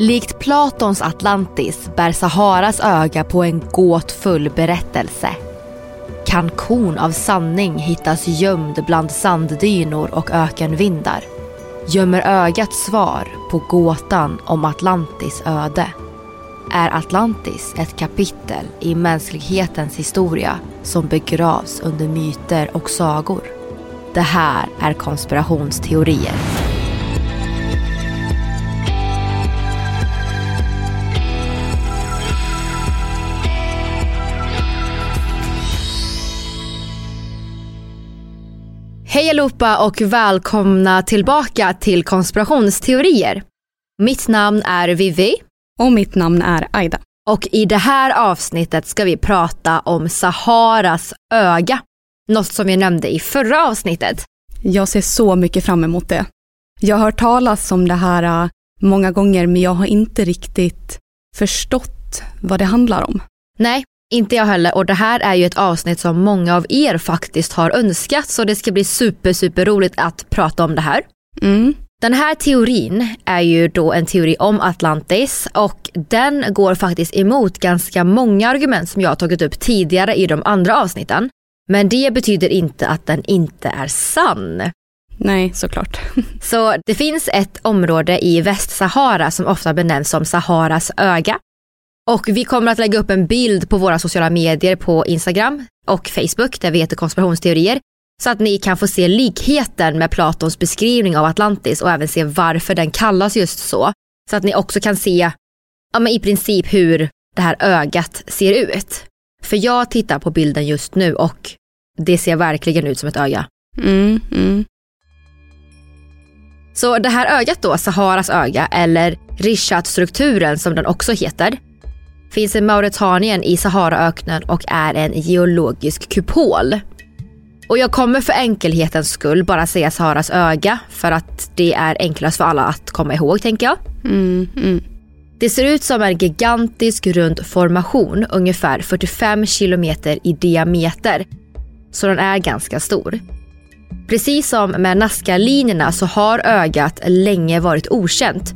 Likt Platons Atlantis bär Saharas öga på en gåtfull berättelse. Kan korn av sanning hittas gömd bland sanddynor och ökenvindar? Gömmer ögat svar på gåtan om Atlantis öde? Är Atlantis ett kapitel i mänsklighetens historia som begravs under myter och sagor? Det här är konspirationsteorier. Hej allihopa och välkomna tillbaka till konspirationsteorier. Mitt namn är Vivi. Och mitt namn är Aida. Och i det här avsnittet ska vi prata om Saharas öga. Något som vi nämnde i förra avsnittet. Jag ser så mycket fram emot det. Jag har hört talas om det här äh, många gånger men jag har inte riktigt förstått vad det handlar om. Nej, inte jag heller och det här är ju ett avsnitt som många av er faktiskt har önskat så det ska bli super super roligt att prata om det här. Mm. Den här teorin är ju då en teori om Atlantis och den går faktiskt emot ganska många argument som jag har tagit upp tidigare i de andra avsnitten. Men det betyder inte att den inte är sann. Nej, såklart. Så det finns ett område i Västsahara som ofta benämns som Saharas öga. Och vi kommer att lägga upp en bild på våra sociala medier på Instagram och Facebook där vi heter konspirationsteorier. Så att ni kan få se likheten med Platons beskrivning av Atlantis och även se varför den kallas just så. Så att ni också kan se ja, men i princip hur det här ögat ser ut. För jag tittar på bilden just nu och det ser verkligen ut som ett öga. Mm, mm. Så det här ögat då, Saharas öga eller Rishat-strukturen som den också heter, finns i Mauritanien i Saharaöknen och är en geologisk kupol. Och jag kommer för enkelhetens skull bara säga Saharas öga för att det är enklast för alla att komma ihåg tänker jag. Mm, mm. Det ser ut som en gigantisk rund formation, ungefär 45 kilometer i diameter. Så den är ganska stor. Precis som med Nazca-linjerna så har ögat länge varit okänt.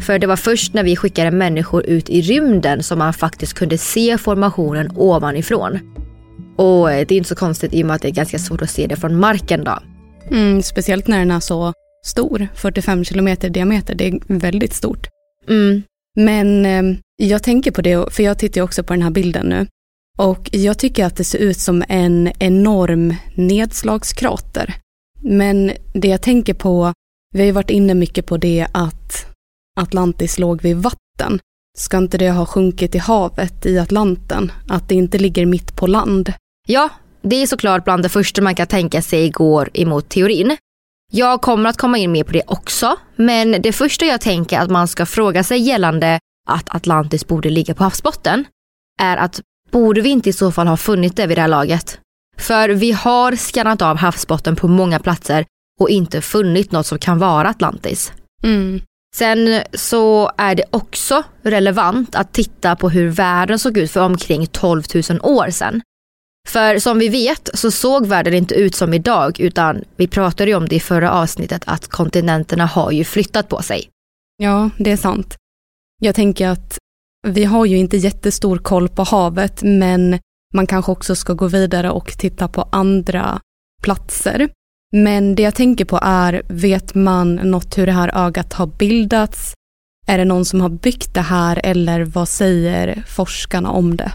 För det var först när vi skickade människor ut i rymden som man faktiskt kunde se formationen ovanifrån. Och det är inte så konstigt i och med att det är ganska svårt att se det från marken då. Mm, speciellt när den är så stor, 45 kilometer i diameter, det är väldigt stort. Mm. Men eh, jag tänker på det, för jag tittar också på den här bilden nu. Och jag tycker att det ser ut som en enorm nedslagskrater. Men det jag tänker på, vi har ju varit inne mycket på det att Atlantis låg vid vatten. ska inte det ha sjunkit i havet i Atlanten? Att det inte ligger mitt på land? Ja, det är såklart bland det första man kan tänka sig går emot teorin. Jag kommer att komma in mer på det också, men det första jag tänker att man ska fråga sig gällande att Atlantis borde ligga på havsbotten är att borde vi inte i så fall ha funnit det vid det här laget? För vi har skannat av havsbotten på många platser och inte funnit något som kan vara Atlantis. Mm. Sen så är det också relevant att titta på hur världen såg ut för omkring 12 000 år sedan. För som vi vet så såg världen inte ut som idag utan vi pratade ju om det i förra avsnittet att kontinenterna har ju flyttat på sig. Ja, det är sant. Jag tänker att vi har ju inte jättestor koll på havet men man kanske också ska gå vidare och titta på andra platser. Men det jag tänker på är, vet man något hur det här ögat har bildats? Är det någon som har byggt det här eller vad säger forskarna om det?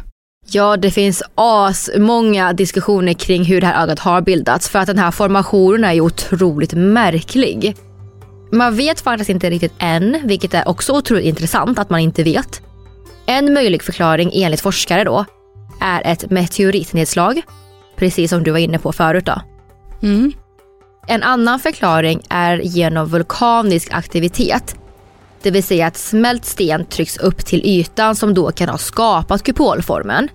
Ja, det finns as många diskussioner kring hur det här ögat har bildats för att den här formationen är ju otroligt märklig. Man vet faktiskt inte riktigt än, vilket är också otroligt intressant att man inte vet. En möjlig förklaring enligt forskare då är ett meteoritnedslag, precis som du var inne på förut då. Mm. En annan förklaring är genom vulkanisk aktivitet. Det vill säga att smält sten trycks upp till ytan som då kan ha skapat kupolformen.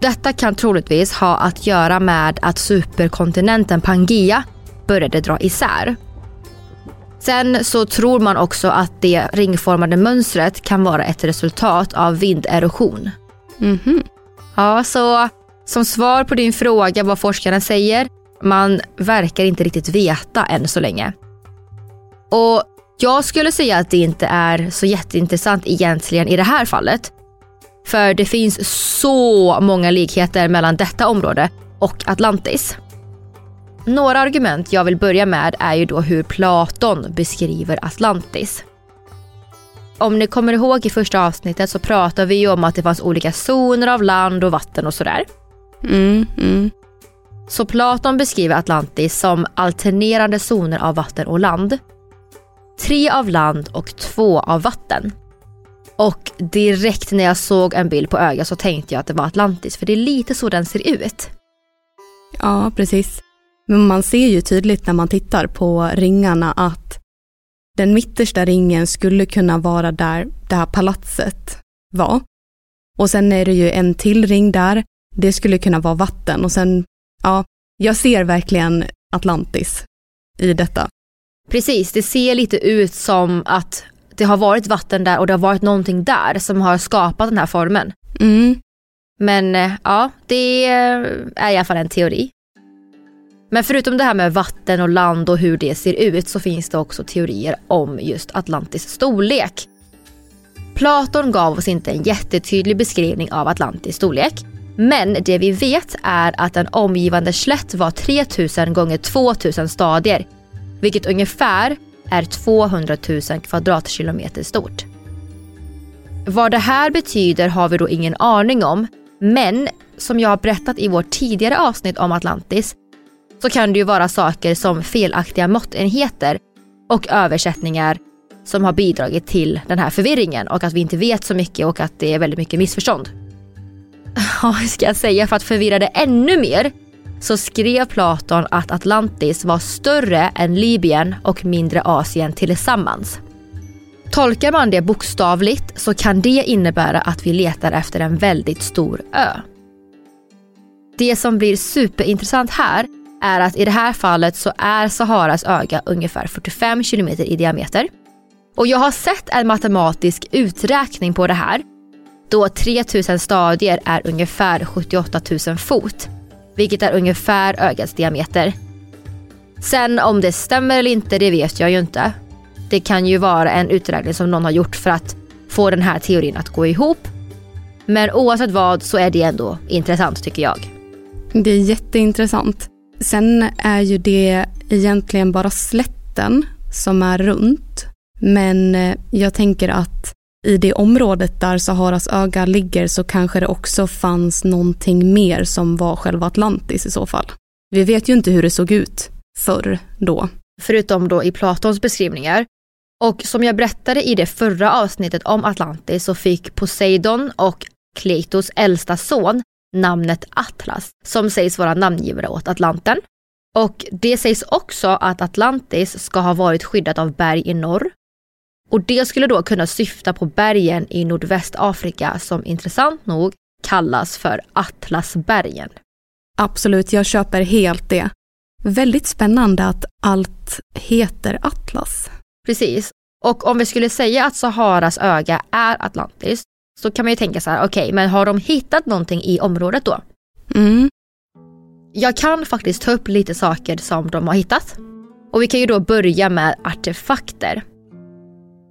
Detta kan troligtvis ha att göra med att superkontinenten Pangea började dra isär. Sen så tror man också att det ringformade mönstret kan vara ett resultat av vinderosion. Mhm. Ja, så som svar på din fråga vad forskarna säger, man verkar inte riktigt veta än så länge. Och jag skulle säga att det inte är så jätteintressant egentligen i det här fallet. För det finns så många likheter mellan detta område och Atlantis. Några argument jag vill börja med är ju då hur Platon beskriver Atlantis. Om ni kommer ihåg i första avsnittet så pratade vi ju om att det fanns olika zoner av land och vatten och sådär. Mm, mm. Så Platon beskriver Atlantis som alternerande zoner av vatten och land. Tre av land och två av vatten. Och direkt när jag såg en bild på ögat så tänkte jag att det var Atlantis för det är lite så den ser ut. Ja, precis. Men man ser ju tydligt när man tittar på ringarna att den mittersta ringen skulle kunna vara där det här palatset var. Och sen är det ju en till ring där, det skulle kunna vara vatten och sen, ja, jag ser verkligen Atlantis i detta. Precis, det ser lite ut som att det har varit vatten där och det har varit någonting där som har skapat den här formen. Mm, Men eh, ja, det är i alla fall en teori. Men förutom det här med vatten och land och hur det ser ut så finns det också teorier om just Atlantis storlek. Platon gav oss inte en jättetydlig beskrivning av Atlantis storlek. Men det vi vet är att en omgivande slätt var 3000 gånger 2000 stadier. Vilket ungefär är 200 000 kvadratkilometer stort. Vad det här betyder har vi då ingen aning om. Men som jag har berättat i vårt tidigare avsnitt om Atlantis så kan det ju vara saker som felaktiga måttenheter och översättningar som har bidragit till den här förvirringen och att vi inte vet så mycket och att det är väldigt mycket missförstånd. Ja, hur ska jag säga för att förvirra det ännu mer så skrev Platon att Atlantis var större än Libyen och mindre Asien tillsammans. Tolkar man det bokstavligt så kan det innebära att vi letar efter en väldigt stor ö. Det som blir superintressant här är att i det här fallet så är Saharas öga ungefär 45 kilometer i diameter. Och jag har sett en matematisk uträkning på det här då 3000 stadier är ungefär 78 000 fot, vilket är ungefär ögats diameter. Sen om det stämmer eller inte, det vet jag ju inte. Det kan ju vara en uträkning som någon har gjort för att få den här teorin att gå ihop. Men oavsett vad så är det ändå intressant tycker jag. det är jätteintressant. Sen är ju det egentligen bara slätten som är runt. Men eh, jag tänker att i det området där Saharas öga ligger så kanske det också fanns någonting mer som var själva Atlantis i så fall. Vi vet ju inte hur det såg ut förr då. Förutom då i Platons beskrivningar. Och som jag berättade i det förra avsnittet om Atlantis så fick Poseidon och Kleitos äldsta son namnet Atlas som sägs vara namngivare åt Atlanten. Och det sägs också att Atlantis ska ha varit skyddat av berg i norr. Och det skulle då kunna syfta på bergen i Nordvästafrika som intressant nog kallas för Atlasbergen. Absolut, jag köper helt det. Väldigt spännande att allt heter Atlas. Precis. Och om vi skulle säga att Saharas öga är Atlantis så kan man ju tänka så här, okej, okay, men har de hittat någonting i området då? Mm. Jag kan faktiskt ta upp lite saker som de har hittat. Och vi kan ju då börja med artefakter.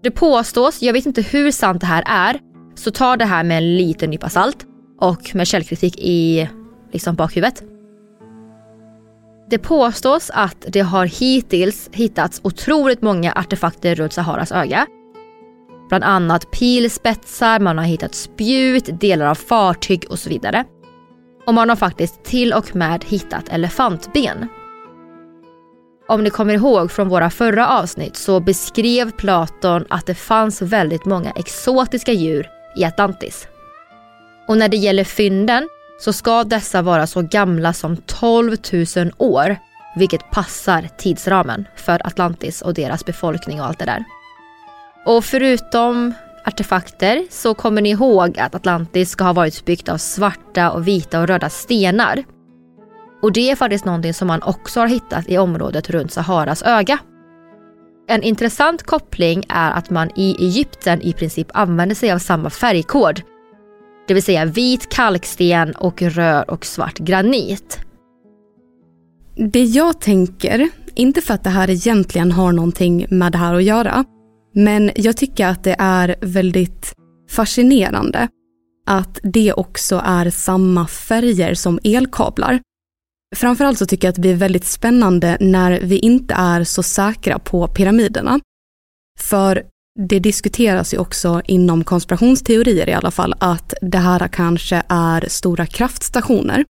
Det påstås, jag vet inte hur sant det här är, så ta det här med en liten nypa salt och med källkritik i liksom bakhuvudet. Det påstås att det har hittills hittats otroligt många artefakter runt Saharas öga. Bland annat pilspetsar, man har hittat spjut, delar av fartyg och så vidare. Och man har faktiskt till och med hittat elefantben. Om ni kommer ihåg från våra förra avsnitt så beskrev Platon att det fanns väldigt många exotiska djur i Atlantis. Och när det gäller fynden så ska dessa vara så gamla som 12 000 år, vilket passar tidsramen för Atlantis och deras befolkning och allt det där. Och förutom artefakter så kommer ni ihåg att Atlantis ska ha varit byggt av svarta och vita och röda stenar. Och det är faktiskt någonting som man också har hittat i området runt Saharas öga. En intressant koppling är att man i Egypten i princip använder sig av samma färgkod det vill säga vit kalksten och röd och svart granit. Det jag tänker, inte för att det här egentligen har någonting med det här att göra, men jag tycker att det är väldigt fascinerande att det också är samma färger som elkablar. Framförallt så tycker jag att det blir väldigt spännande när vi inte är så säkra på pyramiderna. För det diskuteras ju också inom konspirationsteorier i alla fall att det här kanske är stora kraftstationer.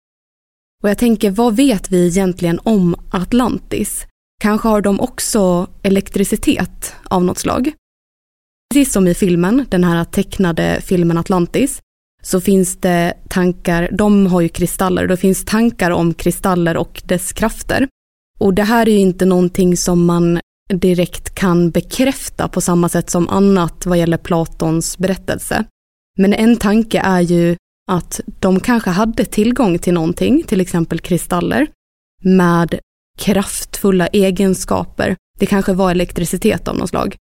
Och jag tänker, vad vet vi egentligen om Atlantis? Kanske har de också elektricitet av något slag? Precis som i filmen, den här tecknade filmen Atlantis, så finns det tankar, de har ju kristaller, då finns tankar om kristaller och dess krafter. Och det här är ju inte någonting som man direkt kan bekräfta på samma sätt som annat vad gäller Platons berättelse. Men en tanke är ju att de kanske hade tillgång till någonting, till exempel kristaller, med kraftfulla egenskaper. Det kanske var elektricitet av något slag.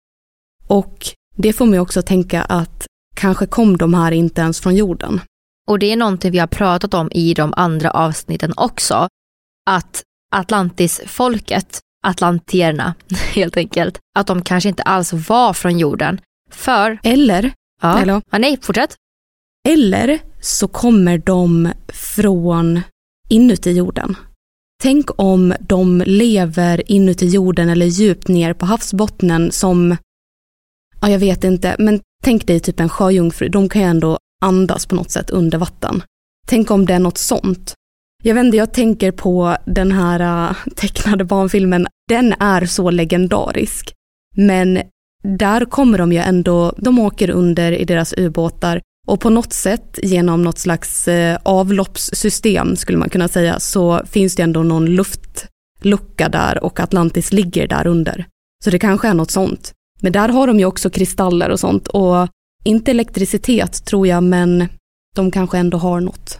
Och det får mig också tänka att kanske kom de här inte ens från jorden. Och det är någonting vi har pratat om i de andra avsnitten också. Att Atlantis-folket atlantierna helt enkelt. Att de kanske inte alls var från jorden. För... Eller? Ja, eller? Ja, nej, fortsätt. Eller så kommer de från inuti jorden. Tänk om de lever inuti jorden eller djupt ner på havsbottnen som, ja jag vet inte, men tänk dig typ en sjöjungfru, de kan ju ändå andas på något sätt under vatten. Tänk om det är något sånt. Jag vet inte, jag tänker på den här äh, tecknade barnfilmen, den är så legendarisk. Men där kommer de ju ändå, de åker under i deras ubåtar och på något sätt genom något slags äh, avloppssystem skulle man kunna säga så finns det ändå någon luftlucka där och Atlantis ligger där under. Så det kanske är något sånt. Men där har de ju också kristaller och sånt och inte elektricitet tror jag men de kanske ändå har något.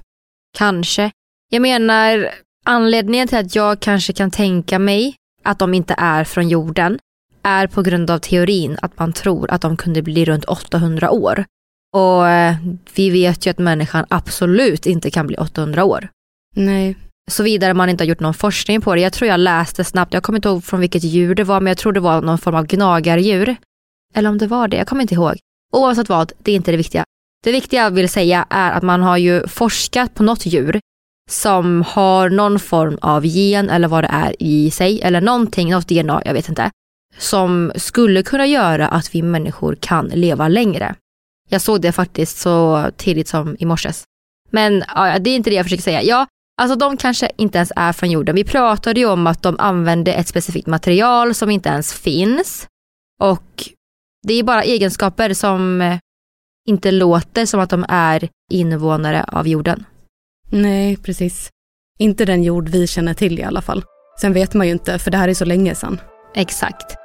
Kanske. Jag menar, anledningen till att jag kanske kan tänka mig att de inte är från jorden är på grund av teorin att man tror att de kunde bli runt 800 år. Och eh, vi vet ju att människan absolut inte kan bli 800 år. Nej. Såvida man inte har gjort någon forskning på det. Jag tror jag läste snabbt, jag kommer inte ihåg från vilket djur det var, men jag tror det var någon form av gnagardjur. Eller om det var det, jag kommer inte ihåg. Oavsett vad, det är inte det viktiga. Det viktiga jag vill säga är att man har ju forskat på något djur som har någon form av gen eller vad det är i sig eller någonting, något DNA, jag vet inte, som skulle kunna göra att vi människor kan leva längre. Jag såg det faktiskt så tidigt som i morses. Men ja, det är inte det jag försöker säga. Ja, alltså de kanske inte ens är från jorden. Vi pratade ju om att de använde ett specifikt material som inte ens finns. Och Det är bara egenskaper som eh, inte låter som att de är invånare av jorden. Nej, precis. Inte den jord vi känner till i alla fall. Sen vet man ju inte, för det här är så länge sedan. Exakt.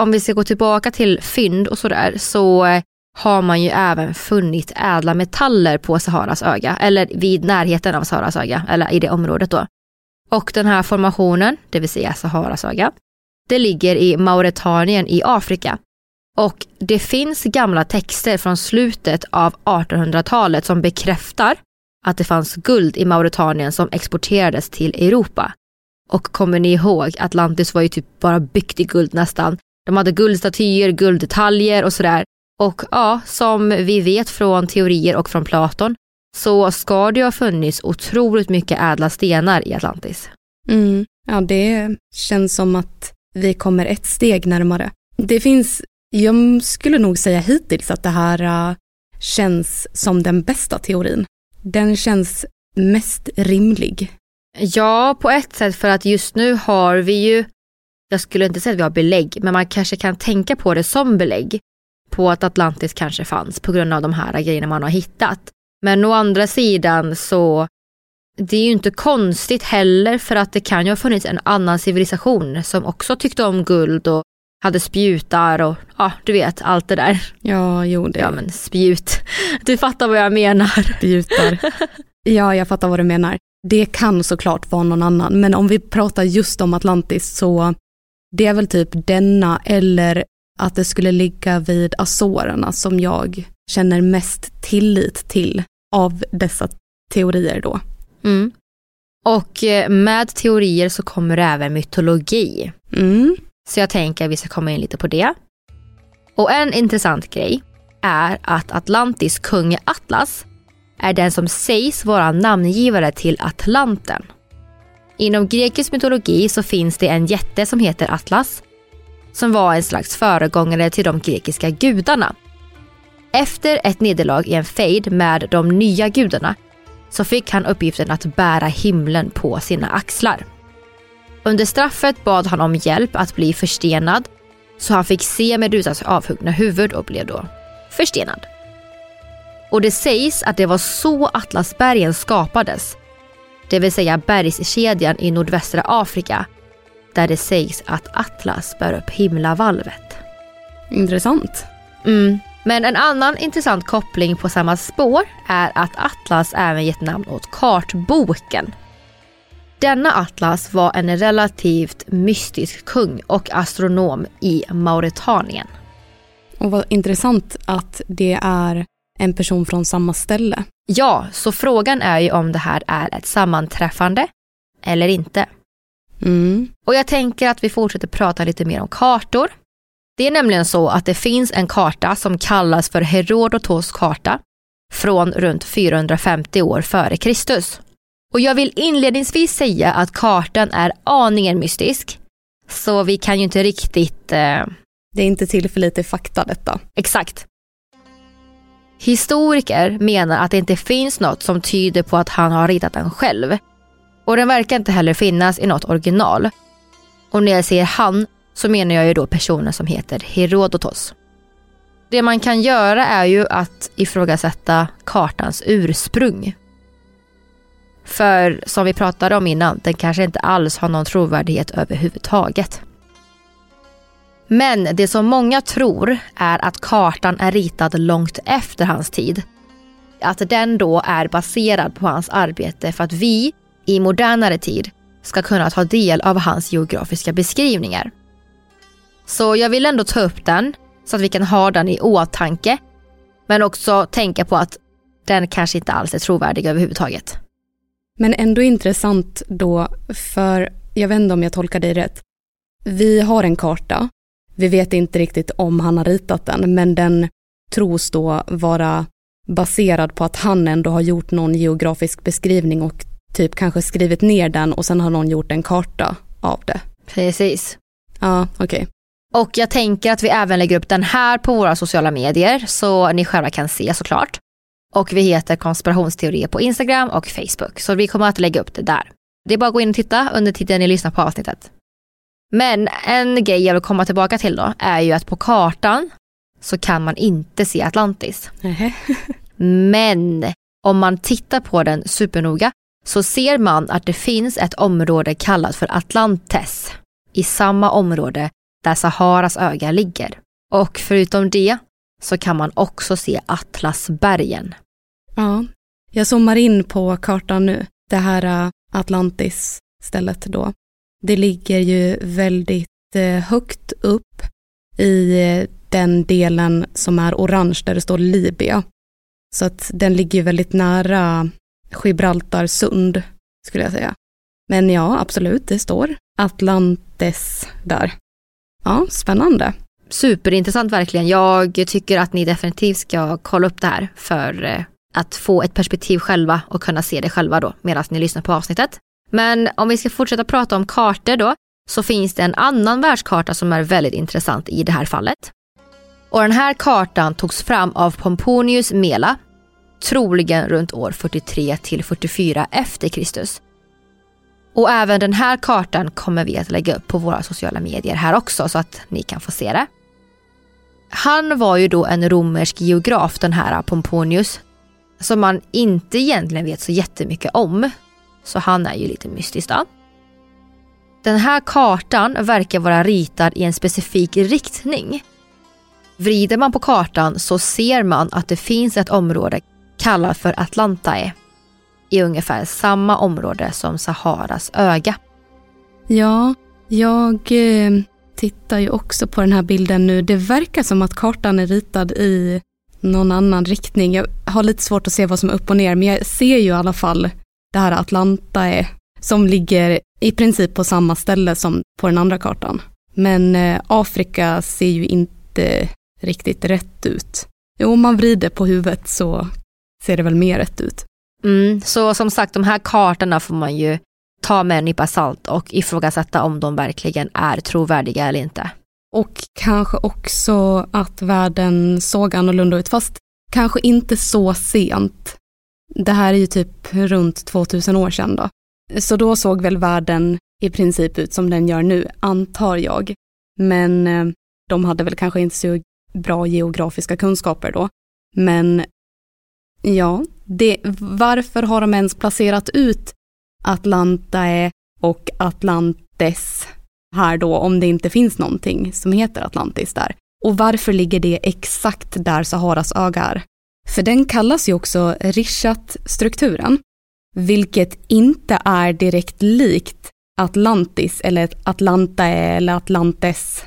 Om vi ska gå tillbaka till fynd och sådär så eh, har man ju även funnit ädla metaller på Saharas öga, eller vid närheten av Saharas öga, eller i det området då. Och den här formationen, det vill säga Saharas öga, det ligger i Mauretanien i Afrika. Och det finns gamla texter från slutet av 1800-talet som bekräftar att det fanns guld i Mauretanien som exporterades till Europa. Och kommer ni ihåg, Atlantis var ju typ bara byggt i guld nästan. De hade guldstatyer, gulddetaljer och sådär. Och ja, som vi vet från teorier och från Platon så ska det ha funnits otroligt mycket ädla stenar i Atlantis. Mm. Ja, det känns som att vi kommer ett steg närmare. Det finns, jag skulle nog säga hittills att det här uh, känns som den bästa teorin. Den känns mest rimlig. Ja, på ett sätt för att just nu har vi ju, jag skulle inte säga att vi har belägg, men man kanske kan tänka på det som belägg på att Atlantis kanske fanns på grund av de här grejerna man har hittat. Men å andra sidan så det är ju inte konstigt heller för att det kan ju ha funnits en annan civilisation som också tyckte om guld och hade spjutar och ja, du vet allt det där. Ja, jo det. Ja men spjut. Du fattar vad jag menar. Spjutar. Ja, jag fattar vad du menar. Det kan såklart vara någon annan, men om vi pratar just om Atlantis så det är väl typ denna eller att det skulle ligga vid Azorerna som jag känner mest tillit till av dessa teorier då. Mm. Och eh, med teorier så kommer det även mytologi. Mm. Så jag tänker att vi ska komma in lite på det. Och en intressant grej är att Atlantis kung Atlas är den som sägs vara namngivare till Atlanten. Inom grekisk mytologi så finns det en jätte som heter Atlas som var en slags föregångare till de grekiska gudarna. Efter ett nederlag i en fejd med de nya gudarna så fick han uppgiften att bära himlen på sina axlar. Under straffet bad han om hjälp att bli förstenad så han fick se Medusas avhuggna huvud och blev då förstenad. Och det sägs att det var så Atlasbergen skapades, det vill säga bergskedjan i nordvästra Afrika där det sägs att Atlas bär upp himlavalvet. Intressant. Mm. Men en annan intressant koppling på samma spår är att Atlas även gett namn åt kartboken. Denna Atlas var en relativt mystisk kung och astronom i Mauretanien. Och vad intressant att det är en person från samma ställe. Ja, så frågan är ju om det här är ett sammanträffande eller inte. Mm. Och jag tänker att vi fortsätter prata lite mer om kartor. Det är nämligen så att det finns en karta som kallas för Herodotos karta från runt 450 år före Kristus. Och jag vill inledningsvis säga att kartan är aningen mystisk. Så vi kan ju inte riktigt... Eh... Det är inte tillförlitlig fakta detta. Exakt. Historiker menar att det inte finns något som tyder på att han har ritat den själv. Och den verkar inte heller finnas i något original. Och när jag säger han så menar jag ju då personen som heter Herodotos. Det man kan göra är ju att ifrågasätta kartans ursprung. För som vi pratade om innan, den kanske inte alls har någon trovärdighet överhuvudtaget. Men det som många tror är att kartan är ritad långt efter hans tid. Att den då är baserad på hans arbete för att vi i modernare tid ska kunna ta del av hans geografiska beskrivningar. Så jag vill ändå ta upp den så att vi kan ha den i åtanke. Men också tänka på att den kanske inte alls är trovärdig överhuvudtaget. Men ändå intressant då, för jag vet inte om jag tolkar dig rätt. Vi har en karta. Vi vet inte riktigt om han har ritat den, men den tros då vara baserad på att han ändå har gjort någon geografisk beskrivning och typ kanske skrivit ner den och sen har någon gjort en karta av det. Precis. Ja, okej. Okay. Och jag tänker att vi även lägger upp den här på våra sociala medier så ni själva kan se såklart. Och vi heter konspirationsteorier på Instagram och Facebook så vi kommer att lägga upp det där. Det är bara att gå in och titta under tiden ni lyssnar på avsnittet. Men en grej jag vill komma tillbaka till då är ju att på kartan så kan man inte se Atlantis. Men om man tittar på den supernoga så ser man att det finns ett område kallat för Atlantes i samma område där Saharas öga ligger. Och förutom det så kan man också se Atlasbergen. Ja, jag zoomar in på kartan nu. Det här äh, Atlantis-stället då. Det ligger ju väldigt eh, högt upp i eh, den delen som är orange där det står Libya. Så att den ligger väldigt nära Gibraltar sund skulle jag säga. Men ja, absolut, det står Atlantes där. Ja, spännande. Superintressant verkligen. Jag tycker att ni definitivt ska kolla upp det här för eh, att få ett perspektiv själva och kunna se det själva då medan ni lyssnar på avsnittet. Men om vi ska fortsätta prata om kartor då så finns det en annan världskarta som är väldigt intressant i det här fallet. Och den här kartan togs fram av Pomponius Mela, troligen runt år 43 till 44 efter Kristus. Och även den här kartan kommer vi att lägga upp på våra sociala medier här också så att ni kan få se det. Han var ju då en romersk geograf den här Pomponius som man inte egentligen vet så jättemycket om. Så han är ju lite mystisk då. Den här kartan verkar vara ritad i en specifik riktning. Vrider man på kartan så ser man att det finns ett område kallat för Atlantae i ungefär samma område som Saharas öga. Ja, jag eh, tittar ju också på den här bilden nu. Det verkar som att kartan är ritad i någon annan riktning. Jag har lite svårt att se vad som är upp och ner, men jag ser ju i alla fall det här Atlanta är, som ligger i princip på samma ställe som på den andra kartan. Men eh, Afrika ser ju inte riktigt rätt ut. Jo, om man vrider på huvudet så ser det väl mer rätt ut. Mm, så som sagt, de här kartorna får man ju ta med en nypa salt och ifrågasätta om de verkligen är trovärdiga eller inte. Och kanske också att världen såg annorlunda ut, fast kanske inte så sent. Det här är ju typ runt 2000 år sedan då. Så då såg väl världen i princip ut som den gör nu, antar jag. Men eh, de hade väl kanske inte så bra geografiska kunskaper då. Men ja, det, varför har de ens placerat ut Atlantae och Atlantes här då om det inte finns någonting som heter Atlantis där? Och varför ligger det exakt där Saharas öga är? För den kallas ju också Rishat-strukturen, vilket inte är direkt likt Atlantis eller Atlantae eller Atlantes.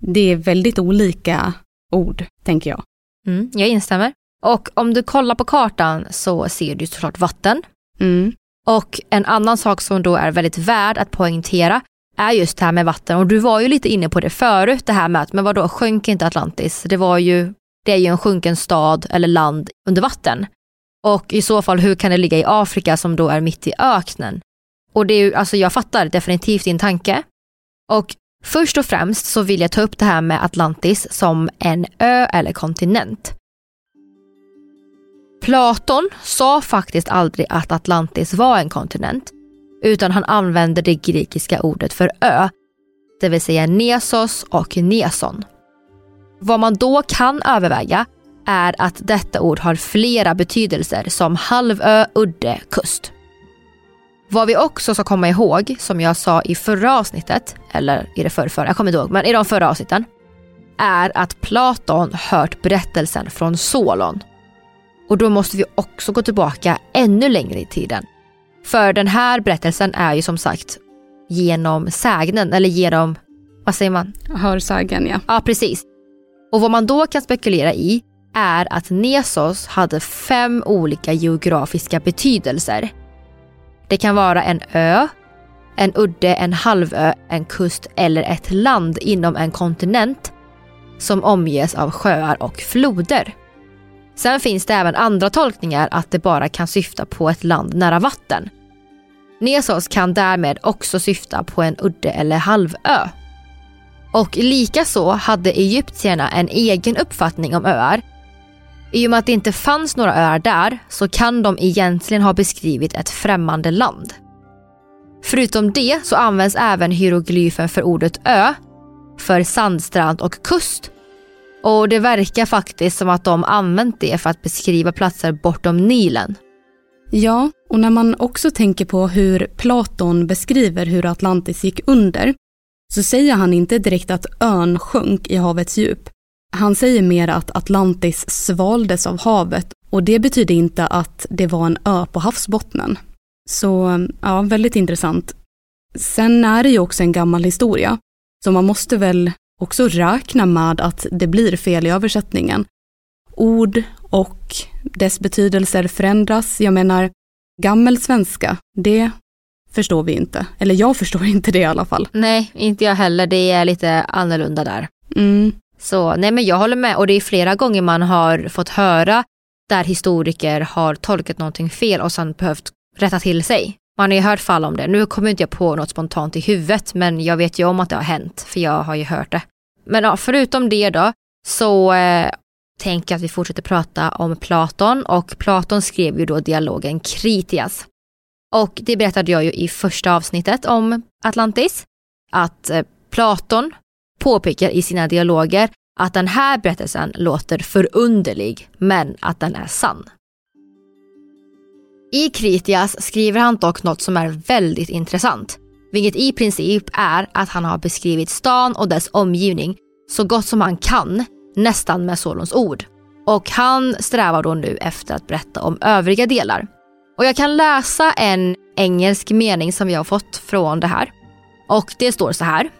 Det är väldigt olika ord, tänker jag. Mm, jag instämmer. Och om du kollar på kartan så ser du såklart vatten. Mm. Och en annan sak som då är väldigt värd att poängtera är just det här med vatten. Och du var ju lite inne på det förut, det här med att men vadå, sjönk inte Atlantis? Det, var ju, det är ju en sjunken stad eller land under vatten. Och i så fall, hur kan det ligga i Afrika som då är mitt i öknen? Och det är ju, alltså jag fattar definitivt din tanke. Och först och främst så vill jag ta upp det här med Atlantis som en ö eller kontinent. Platon sa faktiskt aldrig att Atlantis var en kontinent, utan han använde det grekiska ordet för ö, det vill säga Nesos och Neson. Vad man då kan överväga är att detta ord har flera betydelser som halvö, udde, kust. Vad vi också ska komma ihåg, som jag sa i förra avsnittet, eller i det förra, jag kommer inte ihåg, men i de förra avsnitten, är att Platon hört berättelsen från Solon. Och då måste vi också gå tillbaka ännu längre i tiden. För den här berättelsen är ju som sagt genom sägnen, eller genom, vad säger man? Hörsägen ja. Ja, precis. Och vad man då kan spekulera i är att Nesos hade fem olika geografiska betydelser. Det kan vara en ö, en udde, en halvö, en kust eller ett land inom en kontinent som omges av sjöar och floder. Sen finns det även andra tolkningar att det bara kan syfta på ett land nära vatten. Nesos kan därmed också syfta på en udde eller halvö. Och likaså hade egyptierna en egen uppfattning om öar. I och med att det inte fanns några öar där så kan de egentligen ha beskrivit ett främmande land. Förutom det så används även hieroglyfen för ordet ö för sandstrand och kust. Och det verkar faktiskt som att de använt det för att beskriva platser bortom Nilen. Ja, och när man också tänker på hur Platon beskriver hur Atlantis gick under så säger han inte direkt att ön sjönk i havets djup. Han säger mer att Atlantis svaldes av havet och det betyder inte att det var en ö på havsbottnen. Så ja, väldigt intressant. Sen är det ju också en gammal historia, så man måste väl också räkna med att det blir fel i översättningen. Ord och dess betydelser förändras. Jag menar, gammelsvenska, det förstår vi inte. Eller jag förstår inte det i alla fall. Nej, inte jag heller. Det är lite annorlunda där. Mm. Så nej men jag håller med och det är flera gånger man har fått höra där historiker har tolkat någonting fel och sen behövt rätta till sig. Man har ju hört fall om det. Nu kommer inte jag på något spontant i huvudet men jag vet ju om att det har hänt för jag har ju hört det. Men ja, förutom det då så eh, tänker jag att vi fortsätter prata om Platon och Platon skrev ju då dialogen Kritias. Och det berättade jag ju i första avsnittet om Atlantis. Att eh, Platon påpekar i sina dialoger att den här berättelsen låter förunderlig men att den är sann. I Kritias skriver han dock något som är väldigt intressant, vilket i princip är att han har beskrivit stan och dess omgivning så gott som han kan, nästan med Solons ord. Och han strävar då nu efter att berätta om övriga delar. Och jag kan läsa en engelsk mening som jag har fått från det här. Och det står så här.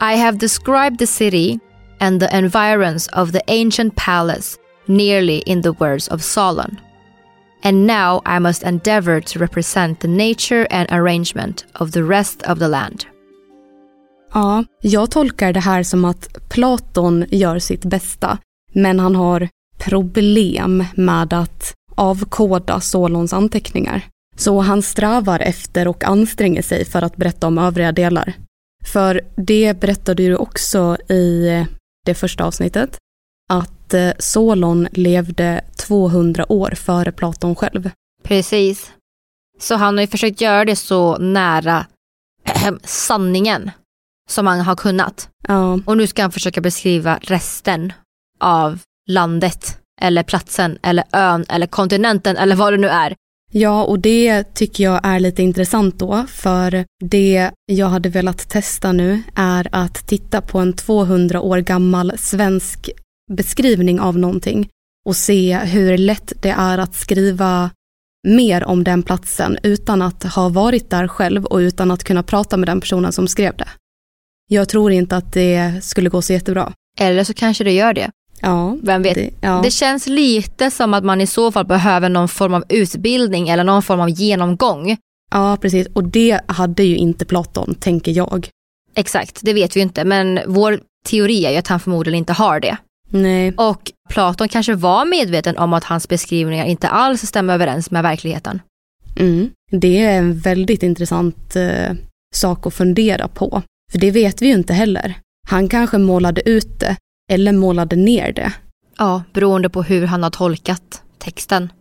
I have described the city and the environs of the ancient palace nearly in the words of Solon. And now I must endeavor to represent the nature and arrangement of the rest of the land. Ja, jag tolkar det här som att Platon gör sitt bästa, men han har problem med att avkoda Solons anteckningar. Så han strävar efter och anstränger sig för att berätta om övriga delar. För det berättade du också i det första avsnittet, att eh, Solon levde 200 år före Platon själv. Precis. Så han har ju försökt göra det så nära sanningen som han har kunnat. Ja. Och nu ska han försöka beskriva resten av landet eller platsen eller ön eller kontinenten eller vad det nu är. Ja, och det tycker jag är lite intressant då, för det jag hade velat testa nu är att titta på en 200 år gammal svensk beskrivning av någonting och se hur lätt det är att skriva mer om den platsen utan att ha varit där själv och utan att kunna prata med den personen som skrev det. Jag tror inte att det skulle gå så jättebra. Eller så kanske det gör det. Ja, Vem vet? Det, ja. Det känns lite som att man i så fall behöver någon form av utbildning eller någon form av genomgång. ja, precis. Och det hade ju inte Platon, tänker jag. Exakt, det vet vi inte men vår teori är ju att han förmodligen inte har det. Nej, Och Platon kanske var medveten om att hans beskrivningar inte alls stämmer överens med verkligheten. mm. det är en väldigt intressant eh, sak att fundera på. För det vet vi ju inte heller. Han kanske målade ut det eller målade ner det. Ja, beroende på hur han har tolkat texten.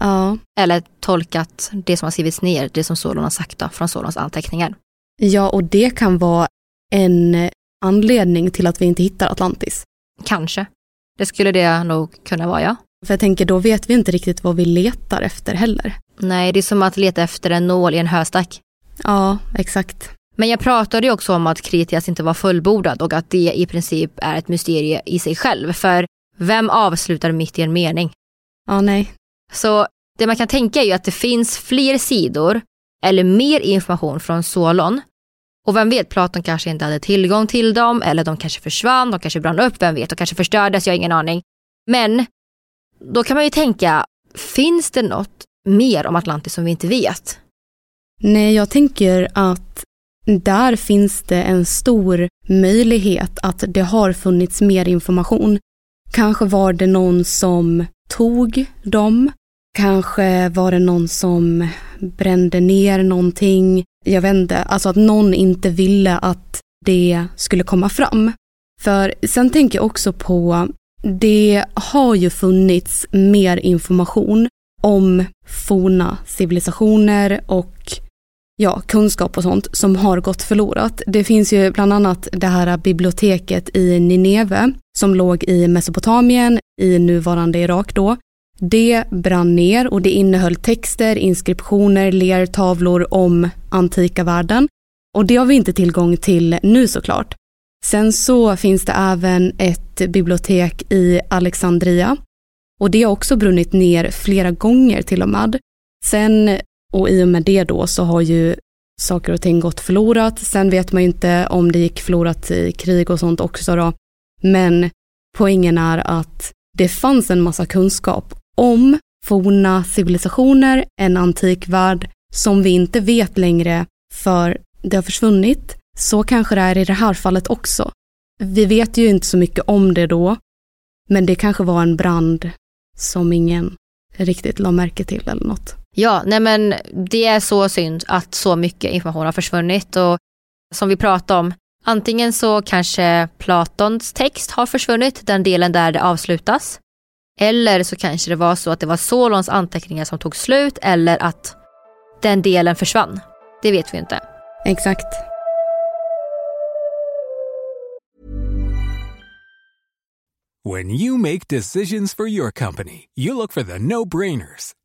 Ja, Eller tolkat det som har skrivits ner, det som Solon har sagt då, från Solons anteckningar. ja och det kan vara en anledning till att vi inte hittar Atlantis. Kanske. Det skulle det nog kunna vara, ja. För jag tänker, då vet vi inte riktigt vad vi letar efter heller. Nej, det är som att leta efter en nål i en höstack. Ja, exakt. Men jag pratade ju också om att Kritias inte var fullbordad och att det i princip är ett mysterie i sig själv. För vem avslutar mitt i en mening? Ja, nej. Så det man kan tänka är ju att det finns fler sidor eller mer information från Solon. Och vem vet, Platon kanske inte hade tillgång till dem eller de kanske försvann, de kanske brann upp, vem vet, de kanske förstördes, jag har ingen aning. Men då kan man ju tänka, finns det något mer om Atlantis som vi inte vet? Nej, jag tänker att där finns det en stor möjlighet att det har funnits mer information. Kanske var det någon som tog dem. Kanske var det någon som brände ner någonting. Jag vet inte, alltså att någon inte ville att det skulle komma fram. För sen tänker jag också på, det har ju funnits mer information om forna civilisationer och ja, kunskap och sånt som har gått förlorat. Det finns ju bland annat det här biblioteket i Nineve som låg i Mesopotamien i nuvarande Irak då. Det brann ner och det innehöll texter, inskriptioner, lertavlor om antika världen. Och det har vi inte tillgång till nu såklart. Sen så finns det även ett bibliotek i Alexandria och det har också brunnit ner flera gånger till och med. Sen, och i och med det då, så har ju saker och ting gått förlorat. Sen vet man ju inte om det gick förlorat i krig och sånt också då. Men poängen är att det fanns en massa kunskap om forna civilisationer, en antik värld som vi inte vet längre för det har försvunnit. Så kanske det är i det här fallet också. Vi vet ju inte så mycket om det då, men det kanske var en brand som ingen riktigt la märke till eller något. Ja, nej men det är så synd att så mycket information har försvunnit och som vi pratade om, antingen så kanske Platons text har försvunnit, den delen där det avslutas. Eller så kanske det var så att det var Solons anteckningar som tog slut eller att den delen försvann. Det vet vi inte. Exakt. When you make decisions for your company, you look for the no-brainers.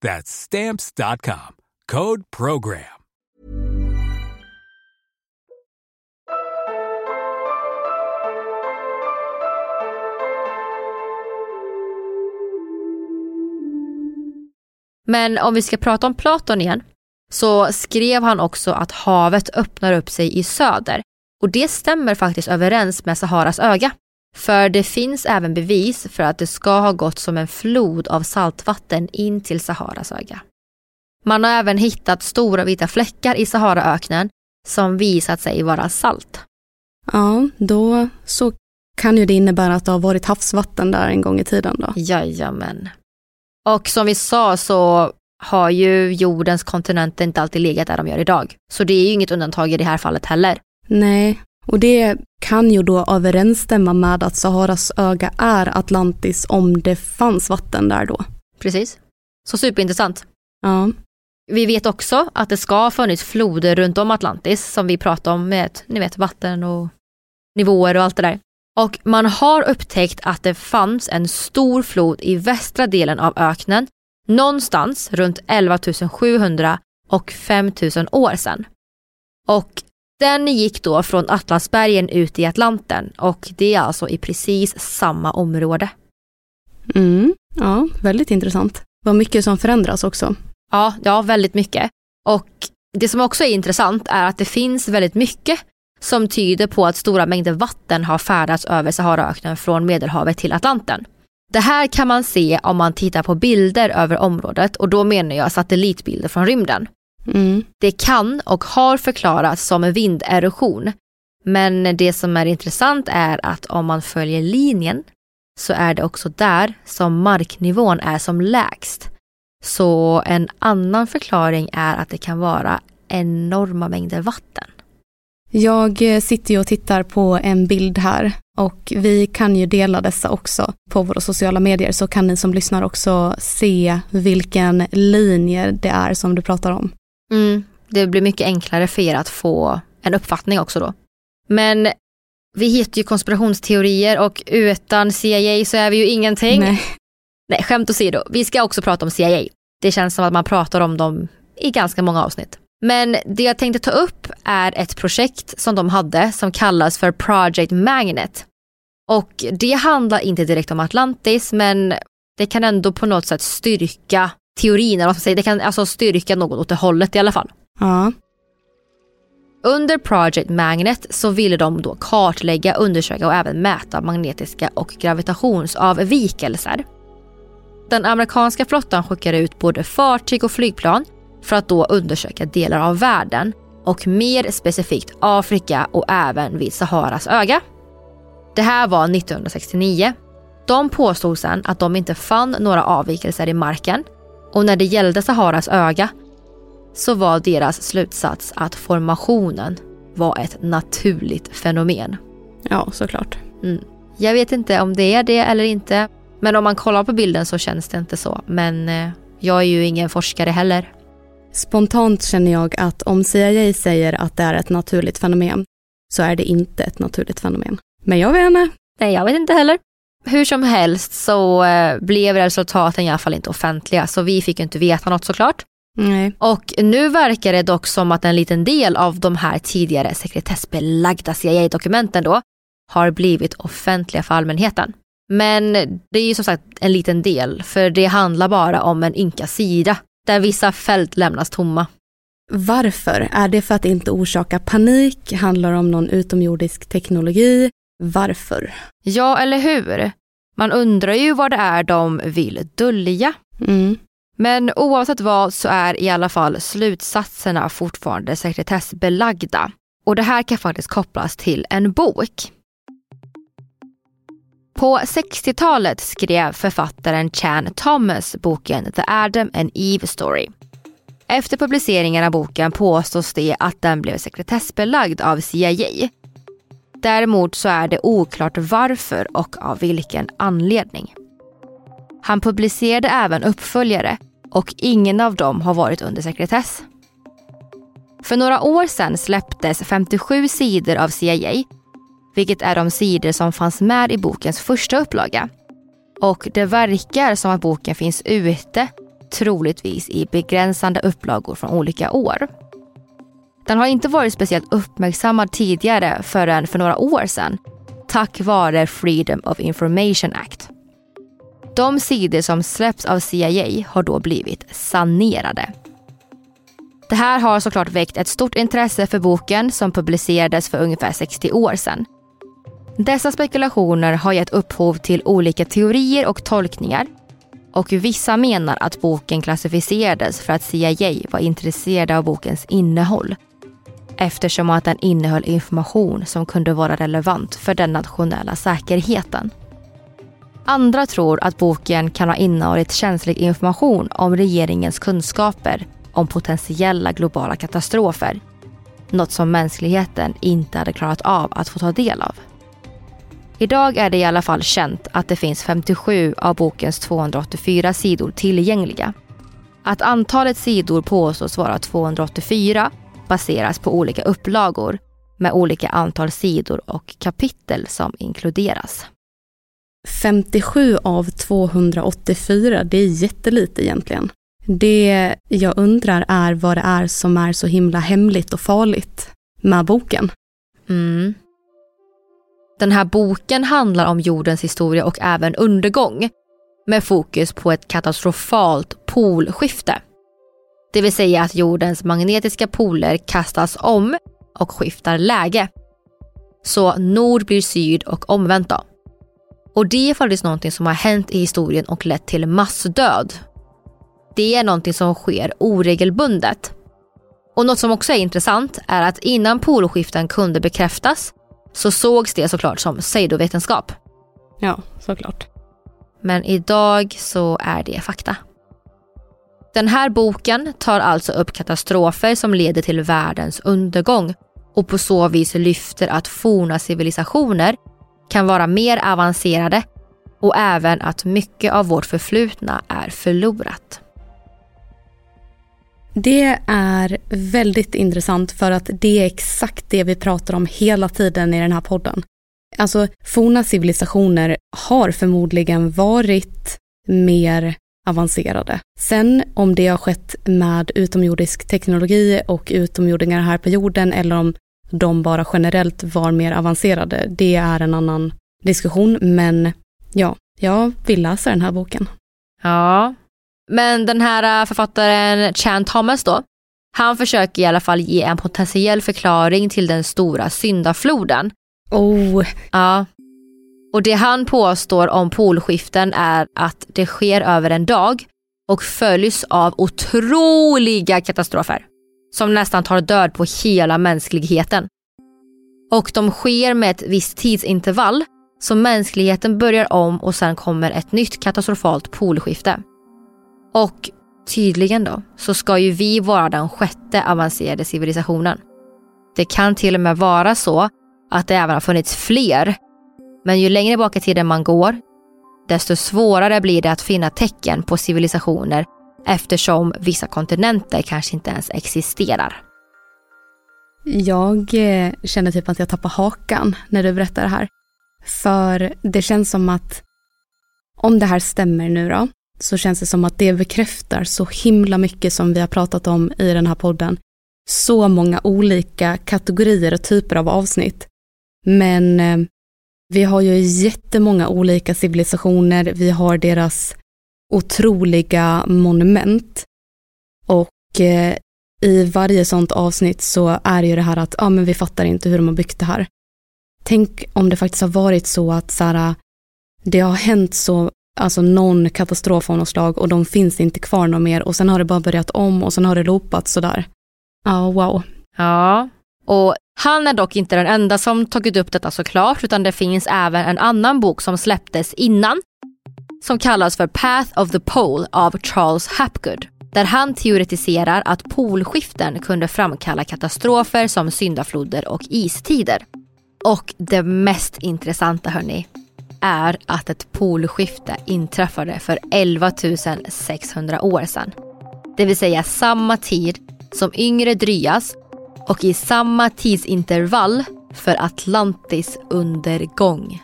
That's stamps.com. Code program. Men om vi ska prata om Platon igen, så skrev han också att havet öppnar upp sig i söder. Och det stämmer faktiskt överens med Saharas öga. För det finns även bevis för att det ska ha gått som en flod av saltvatten in till Saharas öga. Man har även hittat stora vita fläckar i Saharaöknen som visat sig vara salt. Ja, då så kan ju det innebära att det har varit havsvatten där en gång i tiden då. Jajamän. Och som vi sa så har ju jordens kontinenter inte alltid legat där de gör idag. Så det är ju inget undantag i det här fallet heller. Nej, och det kan ju då överensstämma med att Saharas öga är Atlantis om det fanns vatten där då. Precis. Så superintressant. Ja. Vi vet också att det ska ha funnits floder runt om Atlantis som vi pratade om med ni vet, vatten och nivåer och allt det där. Och man har upptäckt att det fanns en stor flod i västra delen av öknen någonstans runt 11 700 och 5000 år sedan. Och den gick då från Atlasbergen ut i Atlanten och det är alltså i precis samma område. Mm, ja, väldigt intressant. Vad mycket som förändras också. Ja, ja, väldigt mycket. Och det som också är intressant är att det finns väldigt mycket som tyder på att stora mängder vatten har färdats över Saharaöknen från Medelhavet till Atlanten. Det här kan man se om man tittar på bilder över området och då menar jag satellitbilder från rymden. Mm. Det kan och har förklarats som vinderosion. Men det som är intressant är att om man följer linjen så är det också där som marknivån är som lägst. Så en annan förklaring är att det kan vara enorma mängder vatten. Jag eh, sitter ju och tittar på en bild här och vi kan ju dela dessa också på våra sociala medier så kan ni som lyssnar också se vilken linje det är som du pratar om. Mm, det blir mycket enklare för er att få en uppfattning också då. Men vi heter ju konspirationsteorier och utan CIA så är vi ju ingenting. Nej. Nej, skämt åsido. Vi ska också prata om CIA. Det känns som att man pratar om dem i ganska många avsnitt. Men det jag tänkte ta upp är ett projekt som de hade som kallas för Project Magnet. Och det handlar inte direkt om Atlantis men det kan ändå på något sätt styrka teorin, eller vad man säger. det kan alltså styrka något åt det hållet i alla fall. Ja. Under Project Magnet så ville de då kartlägga, undersöka och även mäta magnetiska och gravitationsavvikelser. Den amerikanska flottan skickade ut både fartyg och flygplan för att då undersöka delar av världen och mer specifikt Afrika och även vid Saharas öga. Det här var 1969. De påstod sen att de inte fann några avvikelser i marken och när det gällde Saharas öga så var deras slutsats att formationen var ett naturligt fenomen. Ja, såklart. Mm. Jag vet inte om det är det eller inte. Men om man kollar på bilden så känns det inte så. Men eh, jag är ju ingen forskare heller. Spontant känner jag att om CIA säger att det är ett naturligt fenomen så är det inte ett naturligt fenomen. Men jag vet inte. Nej, jag vet inte heller. Hur som helst så eh, blev resultaten i alla fall inte offentliga så vi fick inte veta något såklart. Nej. Och nu verkar det dock som att en liten del av de här tidigare sekretessbelagda CIA-dokumenten då har blivit offentliga för allmänheten. Men det är ju som sagt en liten del för det handlar bara om en ynka sida där vissa fält lämnas tomma. Varför? Är det för att inte orsaka panik? Handlar det om någon utomjordisk teknologi? Varför? Ja, eller hur? Man undrar ju vad det är de vill dölja. Mm. Men oavsett vad så är i alla fall slutsatserna fortfarande sekretessbelagda. Och det här kan faktiskt kopplas till en bok. På 60-talet skrev författaren Chan Thomas boken The Adam and Eve Story. Efter publiceringen av boken påstås det att den blev sekretessbelagd av CIA. Däremot så är det oklart varför och av vilken anledning. Han publicerade även uppföljare och ingen av dem har varit under sekretess. För några år sedan släpptes 57 sidor av CIA, vilket är de sidor som fanns med i bokens första upplaga. Och det verkar som att boken finns ute, troligtvis i begränsande upplagor från olika år. Den har inte varit speciellt uppmärksammad tidigare förrän för några år sedan, tack vare Freedom of Information Act. De sidor som släpps av CIA har då blivit sanerade. Det här har såklart väckt ett stort intresse för boken som publicerades för ungefär 60 år sedan. Dessa spekulationer har gett upphov till olika teorier och tolkningar och vissa menar att boken klassificerades för att CIA var intresserade av bokens innehåll eftersom att den innehöll information som kunde vara relevant för den nationella säkerheten. Andra tror att boken kan ha innehållit känslig information om regeringens kunskaper om potentiella globala katastrofer. Något som mänskligheten inte hade klarat av att få ta del av. Idag är det i alla fall känt att det finns 57 av bokens 284 sidor tillgängliga. Att antalet sidor påstås vara 284 baseras på olika upplagor med olika antal sidor och kapitel som inkluderas. 57 av 284, det är jättelite egentligen. Det jag undrar är vad det är som är så himla hemligt och farligt med boken. Mm. Den här boken handlar om jordens historia och även undergång med fokus på ett katastrofalt polskifte. Det vill säga att jordens magnetiska poler kastas om och skiftar läge. Så nord blir syd och omvänt då. Och det är faktiskt någonting som har hänt i historien och lett till massdöd. Det är någonting som sker oregelbundet. Och något som också är intressant är att innan polskiften kunde bekräftas så sågs det såklart som pseudovetenskap. Ja, såklart. Men idag så är det fakta. Den här boken tar alltså upp katastrofer som leder till världens undergång och på så vis lyfter att forna civilisationer kan vara mer avancerade och även att mycket av vårt förflutna är förlorat. Det är väldigt intressant för att det är exakt det vi pratar om hela tiden i den här podden. Alltså forna civilisationer har förmodligen varit mer avancerade. Sen om det har skett med utomjordisk teknologi och utomjordingar här på jorden eller om de bara generellt var mer avancerade, det är en annan diskussion. Men ja, jag vill läsa den här boken. Ja, men den här äh, författaren Chan Thomas då, han försöker i alla fall ge en potentiell förklaring till den stora syndafloden. Oh. Ja. Och det han påstår om polskiften är att det sker över en dag och följs av otroliga katastrofer som nästan tar död på hela mänskligheten. Och de sker med ett visst tidsintervall så mänskligheten börjar om och sen kommer ett nytt katastrofalt polskifte. Och tydligen då så ska ju vi vara den sjätte avancerade civilisationen. Det kan till och med vara så att det även har funnits fler. Men ju längre bak i tiden man går, desto svårare blir det att finna tecken på civilisationer eftersom vissa kontinenter kanske inte ens existerar. Jag eh, känner typ att jag tappar hakan när du berättar det här. För det känns som att om det här stämmer nu då, så känns det som att det bekräftar så himla mycket som vi har pratat om i den här podden. Så många olika kategorier och typer av avsnitt. Men eh, vi har ju jättemånga olika civilisationer, vi har deras otroliga monument. Och eh, i varje sånt avsnitt så är det ju det här att, ja men vi fattar inte hur de har byggt det här. Tänk om det faktiskt har varit så att så här, det har hänt så, alltså någon katastrof av något slag och de finns inte kvar något mer och sen har det bara börjat om och sen har det loopat sådär. Ja, wow. Ja, och han är dock inte den enda som tagit upp detta såklart utan det finns även en annan bok som släpptes innan som kallas för Path of the Pole av Charles Hapgood där han teoretiserar att polskiften kunde framkalla katastrofer som syndafloder och istider. Och det mest intressanta hörni är att ett polskifte inträffade för 11 600 år sedan. Det vill säga samma tid som yngre Dryas och i samma tidsintervall för Atlantis undergång.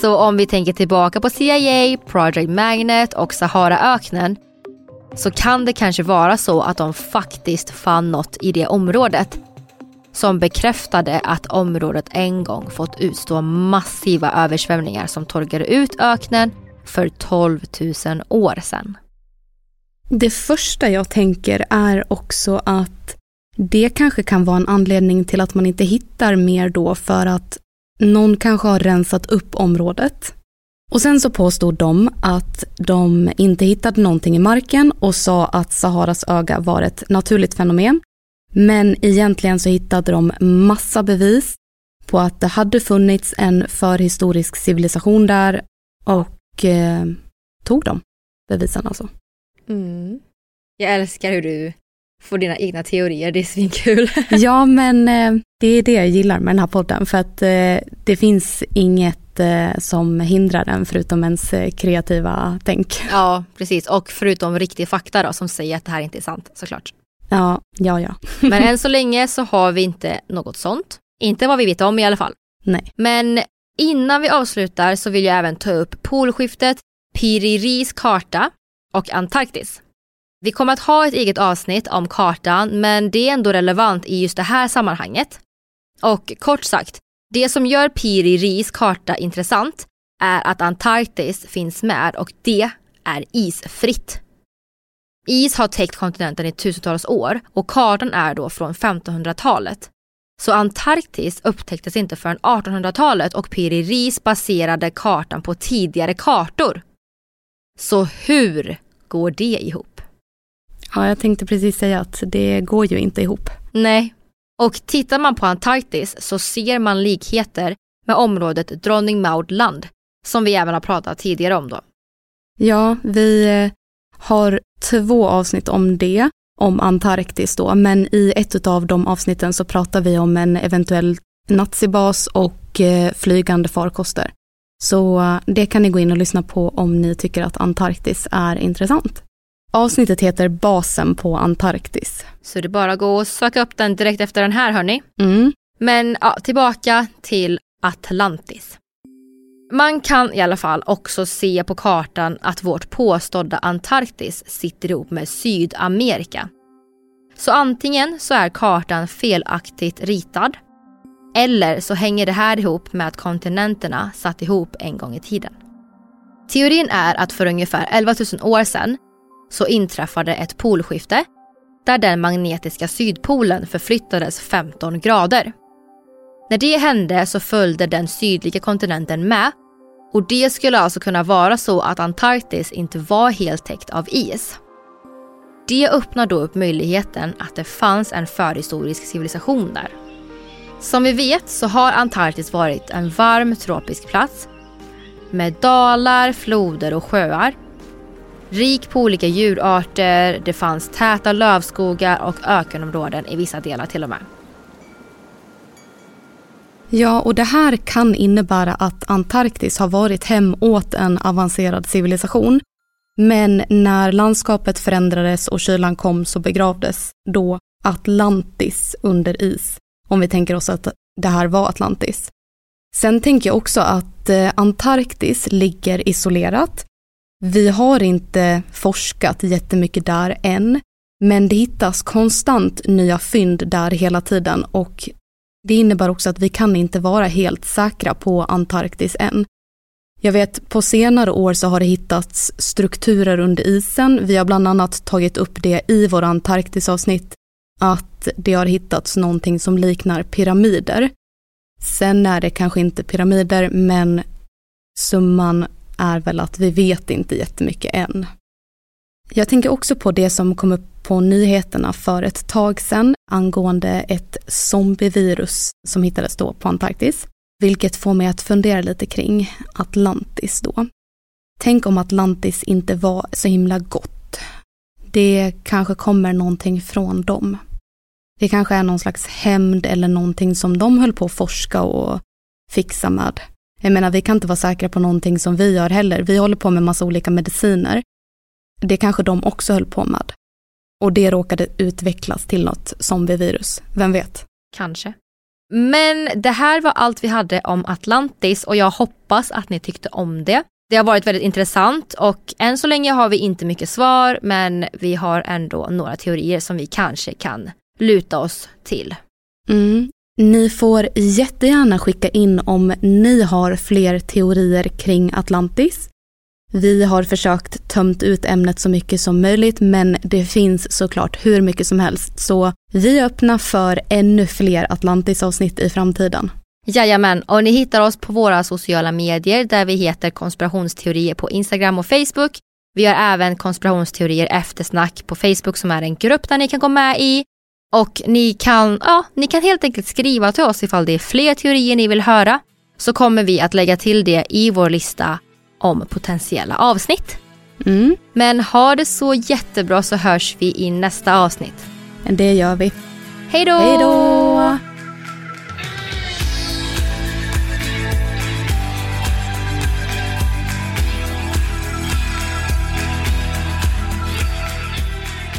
Så om vi tänker tillbaka på CIA, Project Magnet och Saharaöknen så kan det kanske vara så att de faktiskt fann något i det området som bekräftade att området en gång fått utstå massiva översvämningar som torkade ut öknen för 12 000 år sedan. Det första jag tänker är också att det kanske kan vara en anledning till att man inte hittar mer då för att någon kanske har rensat upp området. Och sen så påstod de att de inte hittade någonting i marken och sa att Saharas öga var ett naturligt fenomen. Men egentligen så hittade de massa bevis på att det hade funnits en förhistorisk civilisation där och eh, tog dem bevisen alltså. Mm. Jag älskar hur du får dina egna teorier, det är svinkul. ja, men eh, det är det jag gillar med den här podden för att eh, det finns inget eh, som hindrar den förutom ens kreativa tänk. Ja, precis. Och förutom riktig fakta då som säger att det här inte är sant såklart. Ja, ja, ja. Men än så länge så har vi inte något sånt. Inte vad vi vet om i alla fall. Nej. Men innan vi avslutar så vill jag även ta upp polskiftet, Piriris karta och Antarktis. Vi kommer att ha ett eget avsnitt om kartan men det är ändå relevant i just det här sammanhanget. Och kort sagt, det som gör Piri Ris karta intressant är att Antarktis finns med och det är isfritt. Is har täckt kontinenten i tusentals år och kartan är då från 1500-talet. Så Antarktis upptäcktes inte förrän 1800-talet och Piri Ris baserade kartan på tidigare kartor. Så hur går det ihop? Ja, jag tänkte precis säga att det går ju inte ihop. Nej. Och tittar man på Antarktis så ser man likheter med området Dronning Maud Land, som vi även har pratat tidigare om då. Ja, vi eh, har två avsnitt om det, om Antarktis då, men i ett av de avsnitten så pratar vi om en eventuell nazibas och eh, flygande farkoster. Så eh, det kan ni gå in och lyssna på om ni tycker att Antarktis är intressant. Avsnittet heter Basen på Antarktis. Så det är bara att gå och söka upp den direkt efter den här hörni. Mm. Men ja, tillbaka till Atlantis. Man kan i alla fall också se på kartan att vårt påstådda Antarktis sitter ihop med Sydamerika. Så antingen så är kartan felaktigt ritad eller så hänger det här ihop med att kontinenterna satt ihop en gång i tiden. Teorin är att för ungefär 11 000 år sedan så inträffade ett polskifte där den magnetiska sydpolen förflyttades 15 grader. När det hände så följde den sydliga kontinenten med och det skulle alltså kunna vara så att Antarktis inte var helt täckt av is. Det öppnar då upp möjligheten att det fanns en förhistorisk civilisation där. Som vi vet så har Antarktis varit en varm tropisk plats med dalar, floder och sjöar. Rik på olika djurarter, det fanns täta lövskogar och ökenområden i vissa delar till och med. Ja, och det här kan innebära att Antarktis har varit hem åt en avancerad civilisation. Men när landskapet förändrades och kylan kom så begravdes då Atlantis under is. Om vi tänker oss att det här var Atlantis. Sen tänker jag också att eh, Antarktis ligger isolerat. Vi har inte forskat jättemycket där än, men det hittas konstant nya fynd där hela tiden och det innebär också att vi kan inte vara helt säkra på Antarktis än. Jag vet på senare år så har det hittats strukturer under isen. Vi har bland annat tagit upp det i våra Antarktisavsnitt att det har hittats någonting som liknar pyramider. Sen är det kanske inte pyramider men summan är väl att vi vet inte jättemycket än. Jag tänker också på det som kom upp på nyheterna för ett tag sedan angående ett zombievirus som hittades då på Antarktis. Vilket får mig att fundera lite kring Atlantis då. Tänk om Atlantis inte var så himla gott. Det kanske kommer någonting från dem. Det kanske är någon slags hämnd eller någonting som de höll på att forska och fixa med. Jag menar, vi kan inte vara säkra på någonting som vi gör heller. Vi håller på med massa olika mediciner. Det kanske de också höll på med. Och det råkade utvecklas till något zombievirus. Vem vet? Kanske. Men det här var allt vi hade om Atlantis och jag hoppas att ni tyckte om det. Det har varit väldigt intressant och än så länge har vi inte mycket svar men vi har ändå några teorier som vi kanske kan luta oss till. Mm. Ni får jättegärna skicka in om ni har fler teorier kring Atlantis vi har försökt tömt ut ämnet så mycket som möjligt men det finns såklart hur mycket som helst. Så vi är öppna för ännu fler Atlantis-avsnitt i framtiden. Jajamän, och ni hittar oss på våra sociala medier där vi heter konspirationsteorier på Instagram och Facebook. Vi har även konspirationsteorier eftersnack på Facebook som är en grupp där ni kan gå med i. Och ni kan, ja, ni kan helt enkelt skriva till oss ifall det är fler teorier ni vill höra. Så kommer vi att lägga till det i vår lista om potentiella avsnitt. Mm, Men ha det så jättebra så hörs vi i nästa avsnitt. det gör vi. Hej då! Hej då!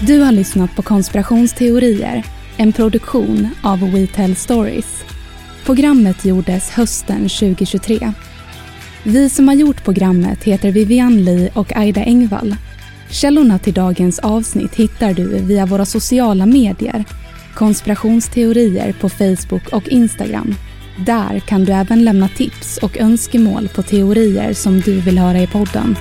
Du har lyssnat på Konspirationsteorier, en produktion av We Tell Stories. Programmet gjordes hösten 2023. Vi som har gjort programmet heter Vivian Lee och Aida Engvall. Källorna till dagens avsnitt hittar du via våra sociala medier, konspirationsteorier på Facebook och Instagram. Där kan du även lämna tips och önskemål på teorier som du vill höra i podden.